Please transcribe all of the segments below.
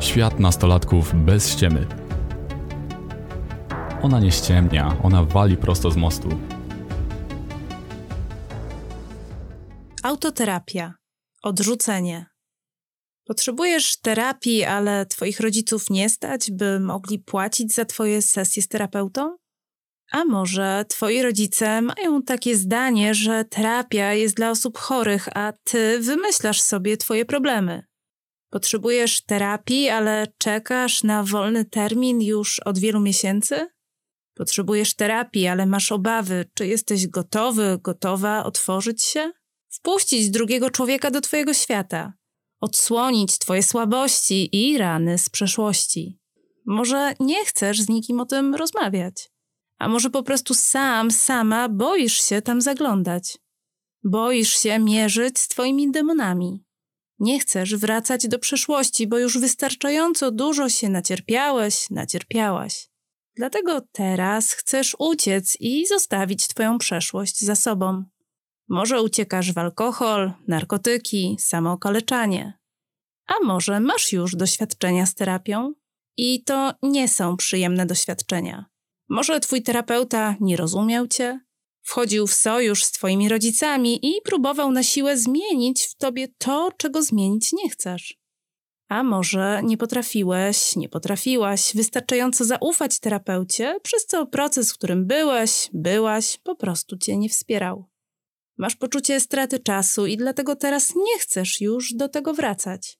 Świat nastolatków bez ściemy. Ona nie ściemnia, ona wali prosto z mostu. Autoterapia. Odrzucenie. Potrzebujesz terapii, ale twoich rodziców nie stać, by mogli płacić za twoje sesje z terapeutą? A może twoi rodzice mają takie zdanie, że terapia jest dla osób chorych, a ty wymyślasz sobie twoje problemy? Potrzebujesz terapii, ale czekasz na wolny termin już od wielu miesięcy? Potrzebujesz terapii, ale masz obawy, czy jesteś gotowy, gotowa otworzyć się? Wpuścić drugiego człowieka do twojego świata, odsłonić twoje słabości i rany z przeszłości. Może nie chcesz z nikim o tym rozmawiać, a może po prostu sam, sama boisz się tam zaglądać. Boisz się mierzyć z twoimi demonami. Nie chcesz wracać do przeszłości, bo już wystarczająco dużo się nacierpiałeś, nacierpiałaś. Dlatego teraz chcesz uciec i zostawić twoją przeszłość za sobą. Może uciekasz w alkohol, narkotyki, samookaleczanie. A może masz już doświadczenia z terapią? I to nie są przyjemne doświadczenia. Może twój terapeuta nie rozumiał cię, wchodził w sojusz z twoimi rodzicami i próbował na siłę zmienić w tobie to, czego zmienić nie chcesz. A może nie potrafiłeś, nie potrafiłaś wystarczająco zaufać terapeucie, przez co proces, w którym byłeś, byłaś, po prostu cię nie wspierał. Masz poczucie straty czasu i dlatego teraz nie chcesz już do tego wracać.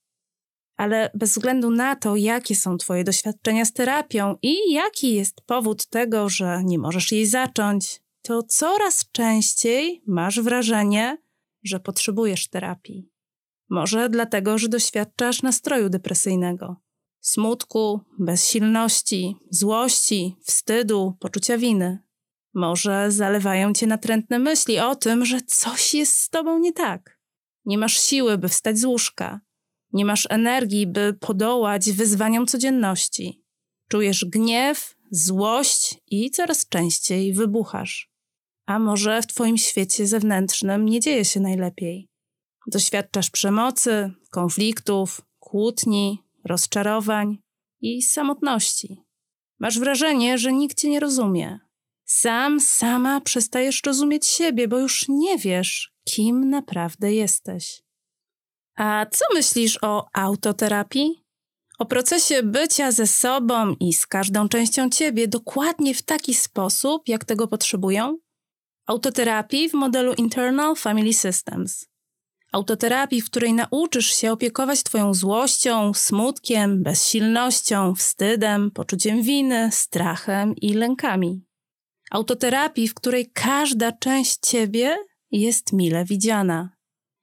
Ale bez względu na to, jakie są Twoje doświadczenia z terapią i jaki jest powód tego, że nie możesz jej zacząć, to coraz częściej masz wrażenie, że potrzebujesz terapii. Może dlatego, że doświadczasz nastroju depresyjnego, smutku, bezsilności, złości, wstydu, poczucia winy. Może zalewają cię natrętne myśli o tym, że coś jest z tobą nie tak. Nie masz siły, by wstać z łóżka. Nie masz energii, by podołać wyzwaniom codzienności. Czujesz gniew, złość i coraz częściej wybuchasz. A może w twoim świecie zewnętrznym nie dzieje się najlepiej. Doświadczasz przemocy, konfliktów, kłótni, rozczarowań i samotności. Masz wrażenie, że nikt cię nie rozumie, sam, sama przestajesz rozumieć siebie, bo już nie wiesz, kim naprawdę jesteś. A co myślisz o autoterapii? O procesie bycia ze sobą i z każdą częścią ciebie dokładnie w taki sposób, jak tego potrzebują? Autoterapii w modelu Internal Family Systems. Autoterapii, w której nauczysz się opiekować Twoją złością, smutkiem, bezsilnością, wstydem, poczuciem winy, strachem i lękami autoterapii, w której każda część ciebie jest mile widziana.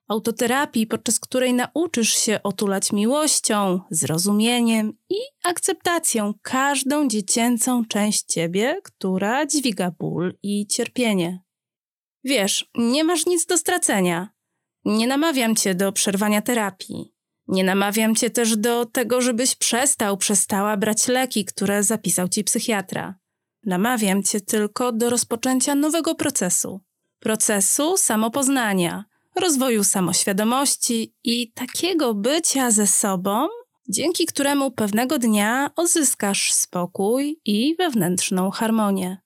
Autoterapii, podczas której nauczysz się otulać miłością, zrozumieniem i akceptacją każdą dziecięcą część ciebie, która dźwiga ból i cierpienie. Wiesz, nie masz nic do stracenia. Nie namawiam cię do przerwania terapii. Nie namawiam cię też do tego, żebyś przestał, przestała brać leki, które zapisał ci psychiatra. Namawiam cię tylko do rozpoczęcia nowego procesu procesu samopoznania, rozwoju samoświadomości i takiego bycia ze sobą, dzięki któremu pewnego dnia odzyskasz spokój i wewnętrzną harmonię.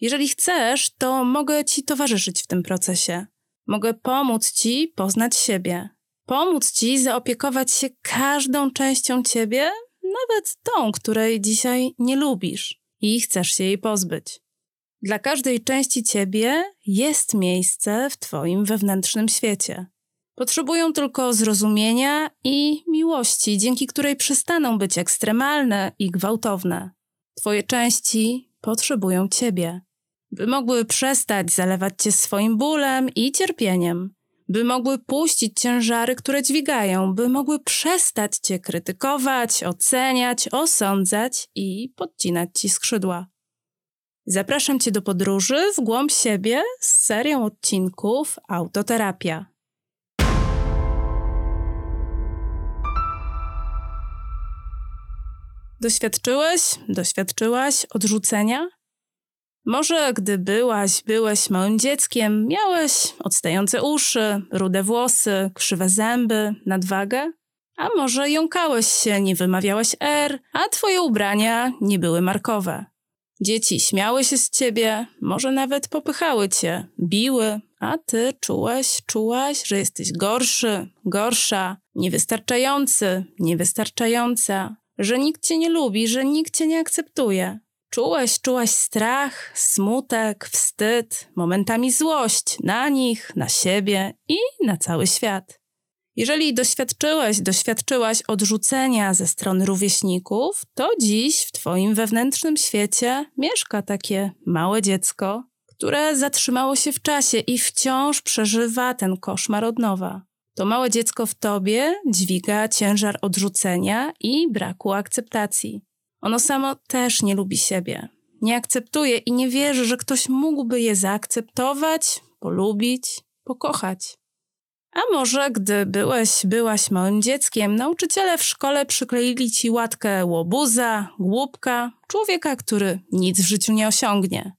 Jeżeli chcesz, to mogę ci towarzyszyć w tym procesie. Mogę pomóc ci poznać siebie, pomóc ci zaopiekować się każdą częścią ciebie, nawet tą, której dzisiaj nie lubisz i chcesz się jej pozbyć. Dla każdej części ciebie jest miejsce w twoim wewnętrznym świecie. Potrzebują tylko zrozumienia i miłości, dzięki której przestaną być ekstremalne i gwałtowne. Twoje części potrzebują ciebie, by mogły przestać zalewać cię swoim bólem i cierpieniem, by mogły puścić ciężary, które dźwigają, by mogły przestać cię krytykować, oceniać, osądzać i podcinać ci skrzydła. Zapraszam cię do podróży w głąb siebie z serią odcinków Autoterapia. Doświadczyłeś, doświadczyłaś odrzucenia? Może gdy byłaś, byłeś małym dzieckiem, miałeś odstające uszy, rude włosy, krzywe zęby, nadwagę? A może jąkałeś się, nie wymawiałeś R, a twoje ubrania nie były markowe. Dzieci śmiały się z ciebie, może nawet popychały cię, biły, a ty czułeś, czułaś, że jesteś gorszy, gorsza, niewystarczający, niewystarczająca, że nikt cię nie lubi, że nikt cię nie akceptuje. Czułeś, czułaś strach, smutek, wstyd, momentami złość na nich, na siebie i na cały świat. Jeżeli doświadczyłeś, doświadczyłaś odrzucenia ze strony rówieśników, to dziś w Twoim wewnętrznym świecie mieszka takie małe dziecko, które zatrzymało się w czasie i wciąż przeżywa ten koszmar od nowa. To małe dziecko w Tobie dźwiga ciężar odrzucenia i braku akceptacji. Ono samo też nie lubi siebie. Nie akceptuje i nie wierzy, że ktoś mógłby je zaakceptować, polubić, pokochać. A może gdy byłeś, byłaś małym dzieckiem, nauczyciele w szkole przykleili ci łatkę łobuza, głupka, człowieka, który nic w życiu nie osiągnie.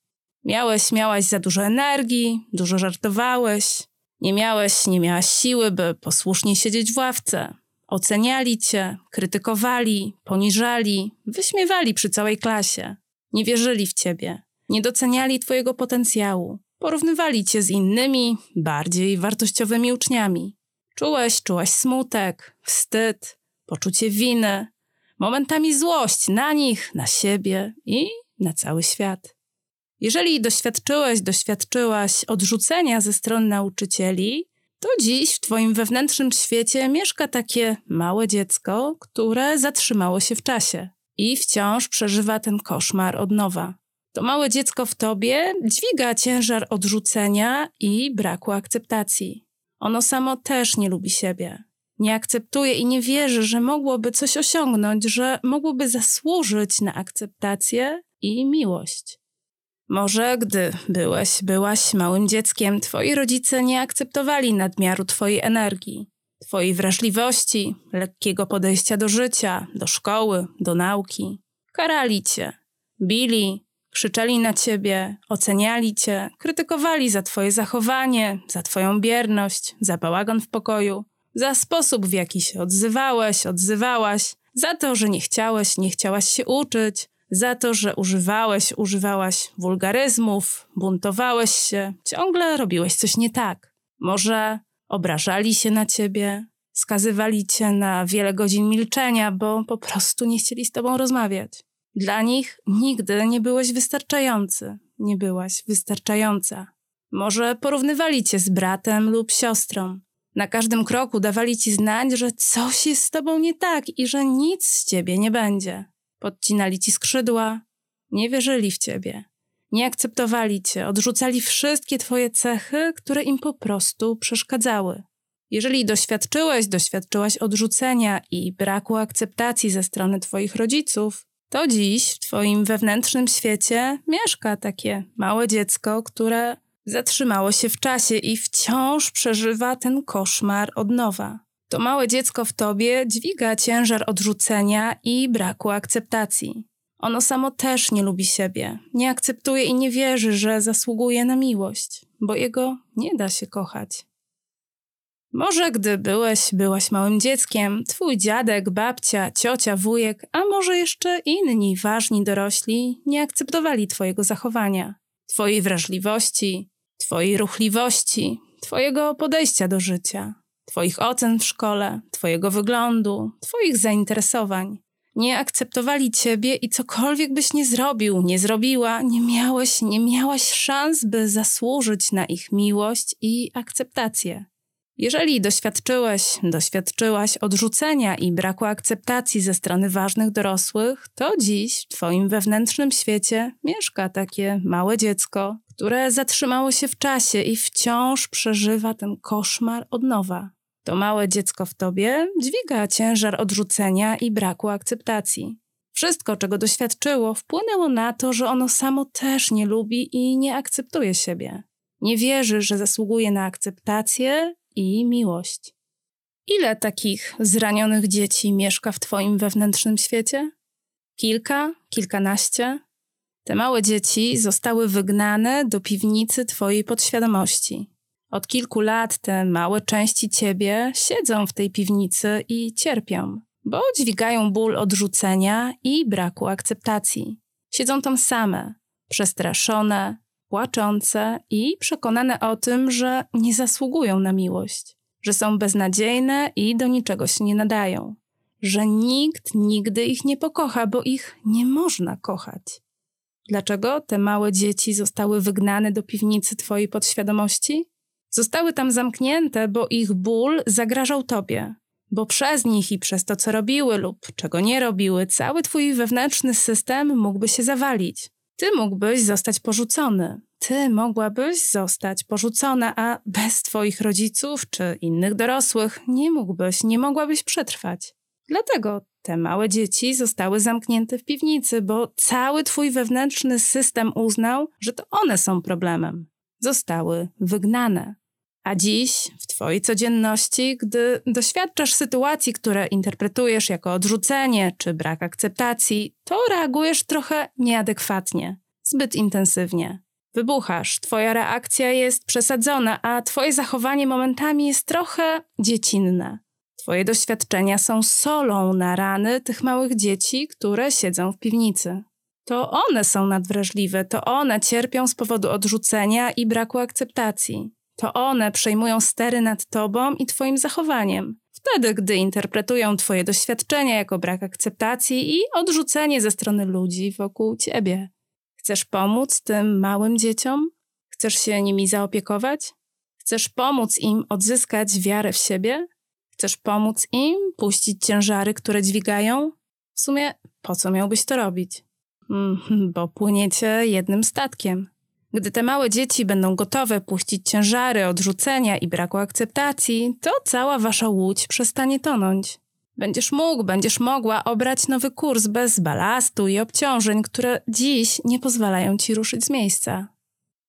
Miałeś, miałaś za dużo energii, dużo żartowałeś, nie miałeś, nie miałaś siły, by posłusznie siedzieć w ławce. Oceniali cię, krytykowali, poniżali, wyśmiewali przy całej klasie. Nie wierzyli w ciebie, nie doceniali twojego potencjału. Porównywali cię z innymi, bardziej wartościowymi uczniami. Czułeś, czułaś smutek, wstyd, poczucie winy, momentami złość na nich, na siebie i na cały świat. Jeżeli doświadczyłeś, doświadczyłaś odrzucenia ze strony nauczycieli, to dziś w Twoim wewnętrznym świecie mieszka takie małe dziecko, które zatrzymało się w czasie i wciąż przeżywa ten koszmar od nowa. To małe dziecko w Tobie dźwiga ciężar odrzucenia i braku akceptacji. Ono samo też nie lubi siebie. Nie akceptuje i nie wierzy, że mogłoby coś osiągnąć, że mogłoby zasłużyć na akceptację i miłość. Może gdy byłeś, byłaś małym dzieckiem, twoi rodzice nie akceptowali nadmiaru twojej energii, twojej wrażliwości, lekkiego podejścia do życia, do szkoły, do nauki. Karali cię, bili, krzyczeli na ciebie, oceniali cię, krytykowali za twoje zachowanie, za twoją bierność, za bałagan w pokoju, za sposób, w jaki się odzywałeś, odzywałaś, za to, że nie chciałeś, nie chciałaś się uczyć, za to, że używałeś, używałaś wulgaryzmów, buntowałeś się, ciągle robiłeś coś nie tak. Może obrażali się na ciebie, skazywali cię na wiele godzin milczenia, bo po prostu nie chcieli z tobą rozmawiać. Dla nich nigdy nie byłeś wystarczający, nie byłaś wystarczająca. Może porównywali cię z bratem lub siostrą. Na każdym kroku dawali ci znać, że coś jest z tobą nie tak i że nic z ciebie nie będzie. Podcinali ci skrzydła, nie wierzyli w ciebie, nie akceptowali cię, odrzucali wszystkie twoje cechy, które im po prostu przeszkadzały. Jeżeli doświadczyłeś, doświadczyłaś odrzucenia i braku akceptacji ze strony twoich rodziców, to dziś w twoim wewnętrznym świecie mieszka takie małe dziecko, które zatrzymało się w czasie i wciąż przeżywa ten koszmar od nowa. To małe dziecko w tobie dźwiga ciężar odrzucenia i braku akceptacji. Ono samo też nie lubi siebie, nie akceptuje i nie wierzy, że zasługuje na miłość, bo jego nie da się kochać. Może gdy byłeś, byłaś małym dzieckiem, twój dziadek, babcia, ciocia, wujek, a może jeszcze inni ważni dorośli nie akceptowali twojego zachowania, twojej wrażliwości, twojej ruchliwości, twojego podejścia do życia. Twoich ocen w szkole, Twojego wyglądu, Twoich zainteresowań. Nie akceptowali Ciebie i cokolwiek byś nie zrobił, nie zrobiła, nie miałeś, nie miałaś szans, by zasłużyć na ich miłość i akceptację. Jeżeli doświadczyłeś, doświadczyłaś odrzucenia i braku akceptacji ze strony ważnych dorosłych, to dziś w Twoim wewnętrznym świecie mieszka takie małe dziecko, które zatrzymało się w czasie i wciąż przeżywa ten koszmar od nowa. To małe dziecko w tobie dźwiga ciężar odrzucenia i braku akceptacji. Wszystko, czego doświadczyło, wpłynęło na to, że ono samo też nie lubi i nie akceptuje siebie. Nie wierzy, że zasługuje na akceptację i miłość. Ile takich zranionych dzieci mieszka w Twoim wewnętrznym świecie? Kilka, kilkanaście? Te małe dzieci zostały wygnane do piwnicy Twojej podświadomości. Od kilku lat te małe części ciebie siedzą w tej piwnicy i cierpią, bo dźwigają ból odrzucenia i braku akceptacji. Siedzą tam same, przestraszone, płaczące i przekonane o tym, że nie zasługują na miłość, że są beznadziejne i do niczego się nie nadają, że nikt nigdy ich nie pokocha, bo ich nie można kochać. Dlaczego te małe dzieci zostały wygnane do piwnicy twojej podświadomości? Zostały tam zamknięte, bo ich ból zagrażał tobie, bo przez nich i przez to, co robiły lub czego nie robiły, cały twój wewnętrzny system mógłby się zawalić. Ty mógłbyś zostać porzucony. Ty mogłabyś zostać porzucona, a bez twoich rodziców czy innych dorosłych nie mógłbyś, nie mogłabyś przetrwać. Dlatego te małe dzieci zostały zamknięte w piwnicy, bo cały twój wewnętrzny system uznał, że to one są problemem. Zostały wygnane. A dziś, w Twojej codzienności, gdy doświadczasz sytuacji, które interpretujesz jako odrzucenie czy brak akceptacji, to reagujesz trochę nieadekwatnie, zbyt intensywnie. Wybuchasz, Twoja reakcja jest przesadzona, a Twoje zachowanie momentami jest trochę dziecinne. Twoje doświadczenia są solą na rany tych małych dzieci, które siedzą w piwnicy. To one są nadwrażliwe, to one cierpią z powodu odrzucenia i braku akceptacji. To one przejmują stery nad tobą i twoim zachowaniem. Wtedy, gdy interpretują twoje doświadczenia jako brak akceptacji i odrzucenie ze strony ludzi wokół ciebie. Chcesz pomóc tym małym dzieciom? Chcesz się nimi zaopiekować? Chcesz pomóc im odzyskać wiarę w siebie? Chcesz pomóc im puścić ciężary, które dźwigają? W sumie, po co miałbyś to robić? Mm, bo płyniecie jednym statkiem. Gdy te małe dzieci będą gotowe puścić ciężary odrzucenia i braku akceptacji, to cała wasza łódź przestanie tonąć. Będziesz mógł, będziesz mogła obrać nowy kurs bez balastu i obciążeń, które dziś nie pozwalają ci ruszyć z miejsca.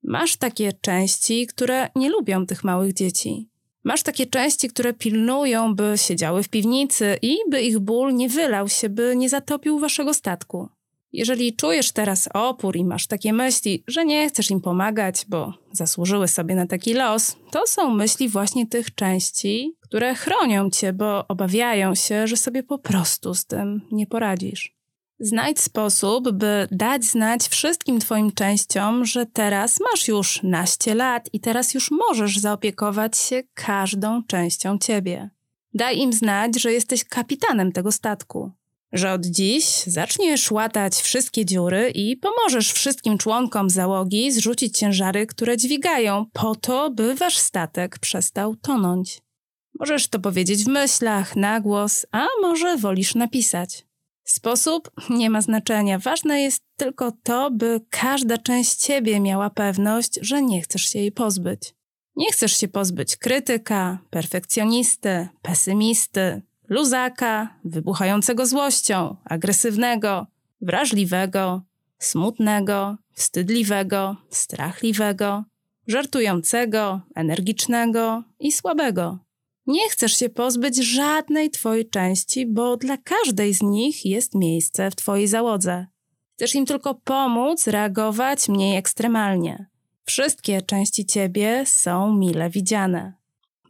Masz takie części, które nie lubią tych małych dzieci. Masz takie części, które pilnują, by siedziały w piwnicy i by ich ból nie wylał się, by nie zatopił waszego statku. Jeżeli czujesz teraz opór i masz takie myśli, że nie chcesz im pomagać, bo zasłużyły sobie na taki los, to są myśli właśnie tych części, które chronią cię, bo obawiają się, że sobie po prostu z tym nie poradzisz. Znajdź sposób, by dać znać wszystkim Twoim częściom, że teraz masz już naście lat i teraz już możesz zaopiekować się każdą częścią Ciebie. Daj im znać, że jesteś kapitanem tego statku, że od dziś zaczniesz łatać wszystkie dziury i pomożesz wszystkim członkom załogi zrzucić ciężary, które dźwigają, po to, by wasz statek przestał tonąć. Możesz to powiedzieć w myślach, na głos, a może wolisz napisać. Sposób nie ma znaczenia. Ważne jest tylko to, by każda część ciebie miała pewność, że nie chcesz się jej pozbyć. Nie chcesz się pozbyć krytyka, perfekcjonisty, pesymisty, luzaka, wybuchającego złością, agresywnego, wrażliwego, smutnego, wstydliwego, strachliwego, żartującego, energicznego i słabego. Nie chcesz się pozbyć żadnej twojej części, bo dla każdej z nich jest miejsce w twojej załodze. Chcesz im tylko pomóc reagować mniej ekstremalnie. Wszystkie części ciebie są mile widziane.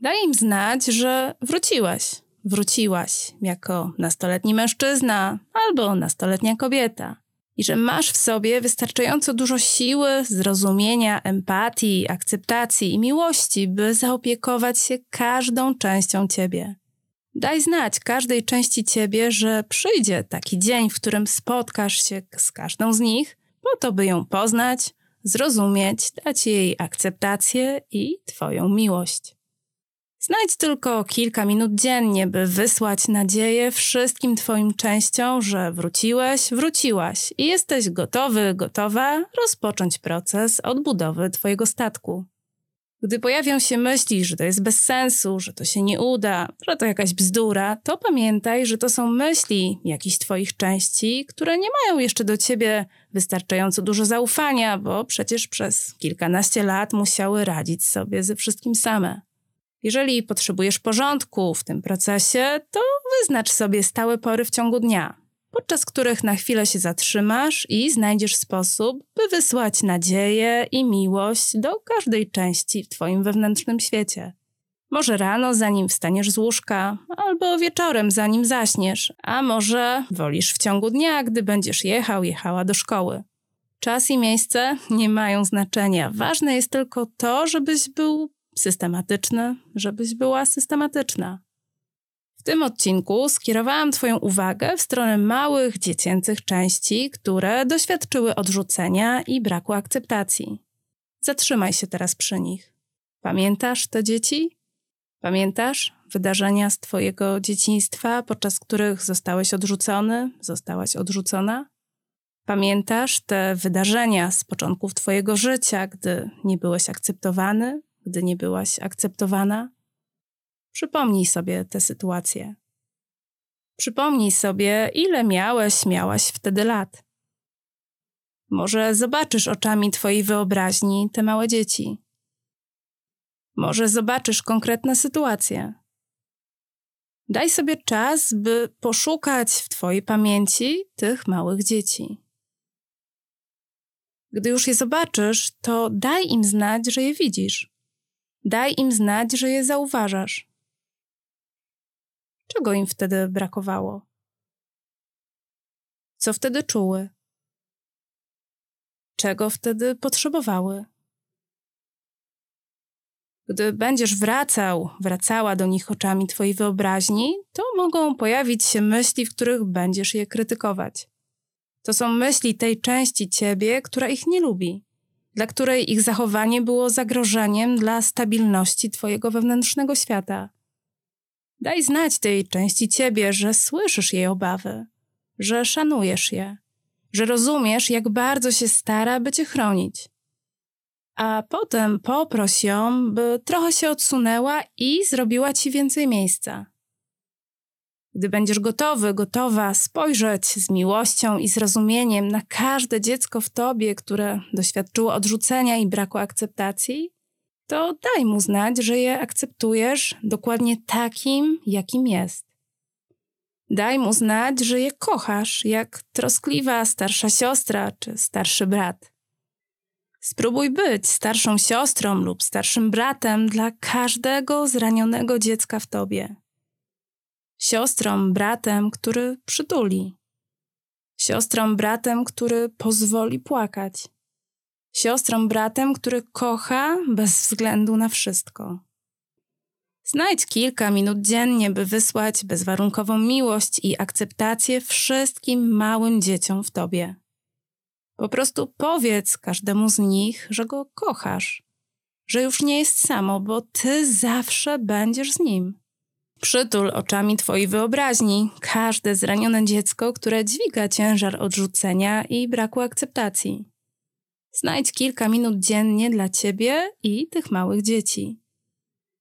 Daj im znać, że wróciłeś, wróciłaś jako nastoletni mężczyzna albo nastoletnia kobieta i że masz w sobie wystarczająco dużo siły, zrozumienia, empatii, akceptacji i miłości, by zaopiekować się każdą częścią ciebie. Daj znać każdej części ciebie, że przyjdzie taki dzień, w którym spotkasz się z każdą z nich, po to, by ją poznać, zrozumieć, dać jej akceptację i Twoją miłość. Znajdź tylko kilka minut dziennie, by wysłać nadzieję wszystkim Twoim częściom, że wróciłeś, wróciłaś i jesteś gotowy, gotowa rozpocząć proces odbudowy Twojego statku. Gdy pojawią się myśli, że to jest bez sensu, że to się nie uda, że to jakaś bzdura, to pamiętaj, że to są myśli jakichś Twoich części, które nie mają jeszcze do Ciebie wystarczająco dużo zaufania, bo przecież przez kilkanaście lat musiały radzić sobie ze wszystkim same. Jeżeli potrzebujesz porządku w tym procesie, to wyznacz sobie stałe pory w ciągu dnia. podczas których na chwilę się zatrzymasz i znajdziesz sposób, by wysłać nadzieję i miłość do każdej części w Twoim wewnętrznym świecie. Może rano, zanim wstaniesz z łóżka, albo wieczorem, zanim zaśniesz, a może wolisz w ciągu dnia, gdy będziesz jechał, jechała do szkoły. Czas i miejsce nie mają znaczenia. Ważne jest tylko to, żebyś był systematyczny, żebyś była systematyczna. W tym odcinku skierowałam Twoją uwagę w stronę małych, dziecięcych części, które doświadczyły odrzucenia i braku akceptacji. Zatrzymaj się teraz przy nich. Pamiętasz te dzieci? Pamiętasz wydarzenia z Twojego dzieciństwa, podczas których zostałeś odrzucony, zostałaś odrzucona? Pamiętasz te wydarzenia z początków Twojego życia, gdy nie byłeś akceptowany, gdy nie byłaś akceptowana? Przypomnij sobie tę sytuację. Przypomnij sobie, ile miałeś, miałaś wtedy lat. Może zobaczysz oczami Twojej wyobraźni te małe dzieci. Może zobaczysz konkretne sytuacje. Daj sobie czas, by poszukać w Twojej pamięci tych małych dzieci. Gdy już je zobaczysz, to daj im znać, że je widzisz. Daj im znać, że je zauważasz. Czego im wtedy brakowało? Co wtedy czuły? Czego wtedy potrzebowały? Gdy będziesz wracał, wracała do nich oczami Twojej wyobraźni, to mogą pojawić się myśli, w których będziesz je krytykować. To są myśli tej części Ciebie, która ich nie lubi, dla której ich zachowanie było zagrożeniem dla stabilności Twojego wewnętrznego świata. Daj znać tej części ciebie, że słyszysz jej obawy, że szanujesz je, że rozumiesz, jak bardzo się stara, by cię chronić. A potem poproś ją, by trochę się odsunęła i zrobiła ci więcej miejsca. Gdy będziesz gotowy, gotowa spojrzeć z miłością i zrozumieniem na każde dziecko w tobie, które doświadczyło odrzucenia i braku akceptacji, to daj mu znać, że je akceptujesz dokładnie takim, jakim jest. Daj mu znać, że je kochasz, jak troskliwa starsza siostra czy starszy brat. Spróbuj być starszą siostrą lub starszym bratem dla każdego zranionego dziecka w tobie. Siostrą, bratem, który przytuli. Siostrą, bratem, który pozwoli płakać siostrą, bratem, który kocha bez względu na wszystko. Znajdź kilka minut dziennie, by wysłać bezwarunkową miłość i akceptację wszystkim małym dzieciom w tobie. Po prostu powiedz każdemu z nich, że go kochasz, że już nie jest samo, bo ty zawsze będziesz z nim. Przytul oczami twojej wyobraźni każde zranione dziecko, które dźwiga ciężar odrzucenia i braku akceptacji. Znajdź kilka minut dziennie dla ciebie i tych małych dzieci.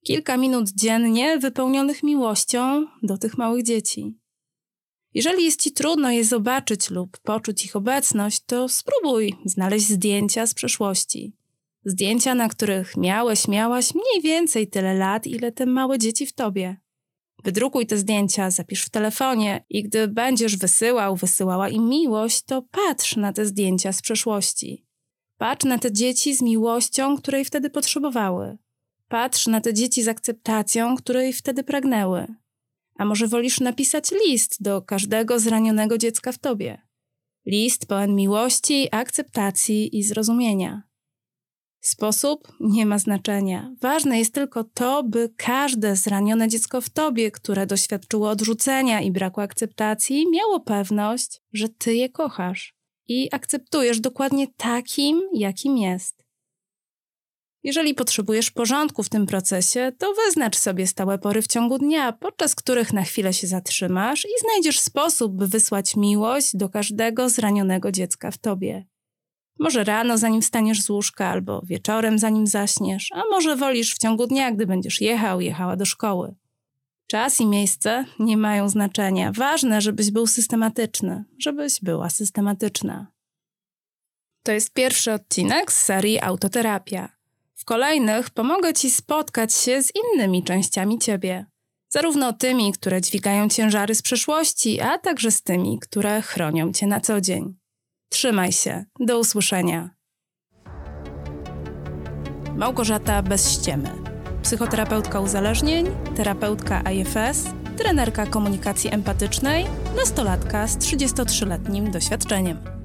Kilka minut dziennie wypełnionych miłością do tych małych dzieci. Jeżeli jest ci trudno je zobaczyć lub poczuć ich obecność, to spróbuj znaleźć zdjęcia z przeszłości. Zdjęcia, na których miałeś, miałaś mniej więcej tyle lat, ile te małe dzieci w tobie. Wydrukuj te zdjęcia, zapisz w telefonie i gdy będziesz wysyłał, wysyłała im miłość, to patrz na te zdjęcia z przeszłości. Patrz na te dzieci z miłością, której wtedy potrzebowały. Patrz na te dzieci z akceptacją, której wtedy pragnęły. A może wolisz napisać list do każdego zranionego dziecka w tobie? List pełen miłości, akceptacji i zrozumienia. Sposób nie ma znaczenia. Ważne jest tylko to, by każde zranione dziecko w tobie, które doświadczyło odrzucenia i braku akceptacji, miało pewność, że ty je kochasz i akceptujesz dokładnie takim, jakim jest. Jeżeli potrzebujesz porządku w tym procesie, to wyznacz sobie stałe pory w ciągu dnia, podczas których na chwilę się zatrzymasz i znajdziesz sposób, by wysłać miłość do każdego zranionego dziecka w tobie. Może rano, zanim wstaniesz z łóżka, albo wieczorem, zanim zaśniesz, a może wolisz w ciągu dnia, gdy będziesz jechał, jechała do szkoły. Czas i miejsce nie mają znaczenia. Ważne, żebyś był systematyczny, żebyś była systematyczna. To jest pierwszy odcinek z serii Autoterapia. W kolejnych pomogę Ci spotkać się z innymi częściami Ciebie. Zarówno tymi, które dźwigają ciężary z przeszłości, a także z tymi, które chronią cię na co dzień. Trzymaj się. Do usłyszenia. Małgorzata bez ściemy. Psychoterapeutka uzależnień, terapeutka IFS, trenerka komunikacji empatycznej, nastolatka z 33-letnim doświadczeniem.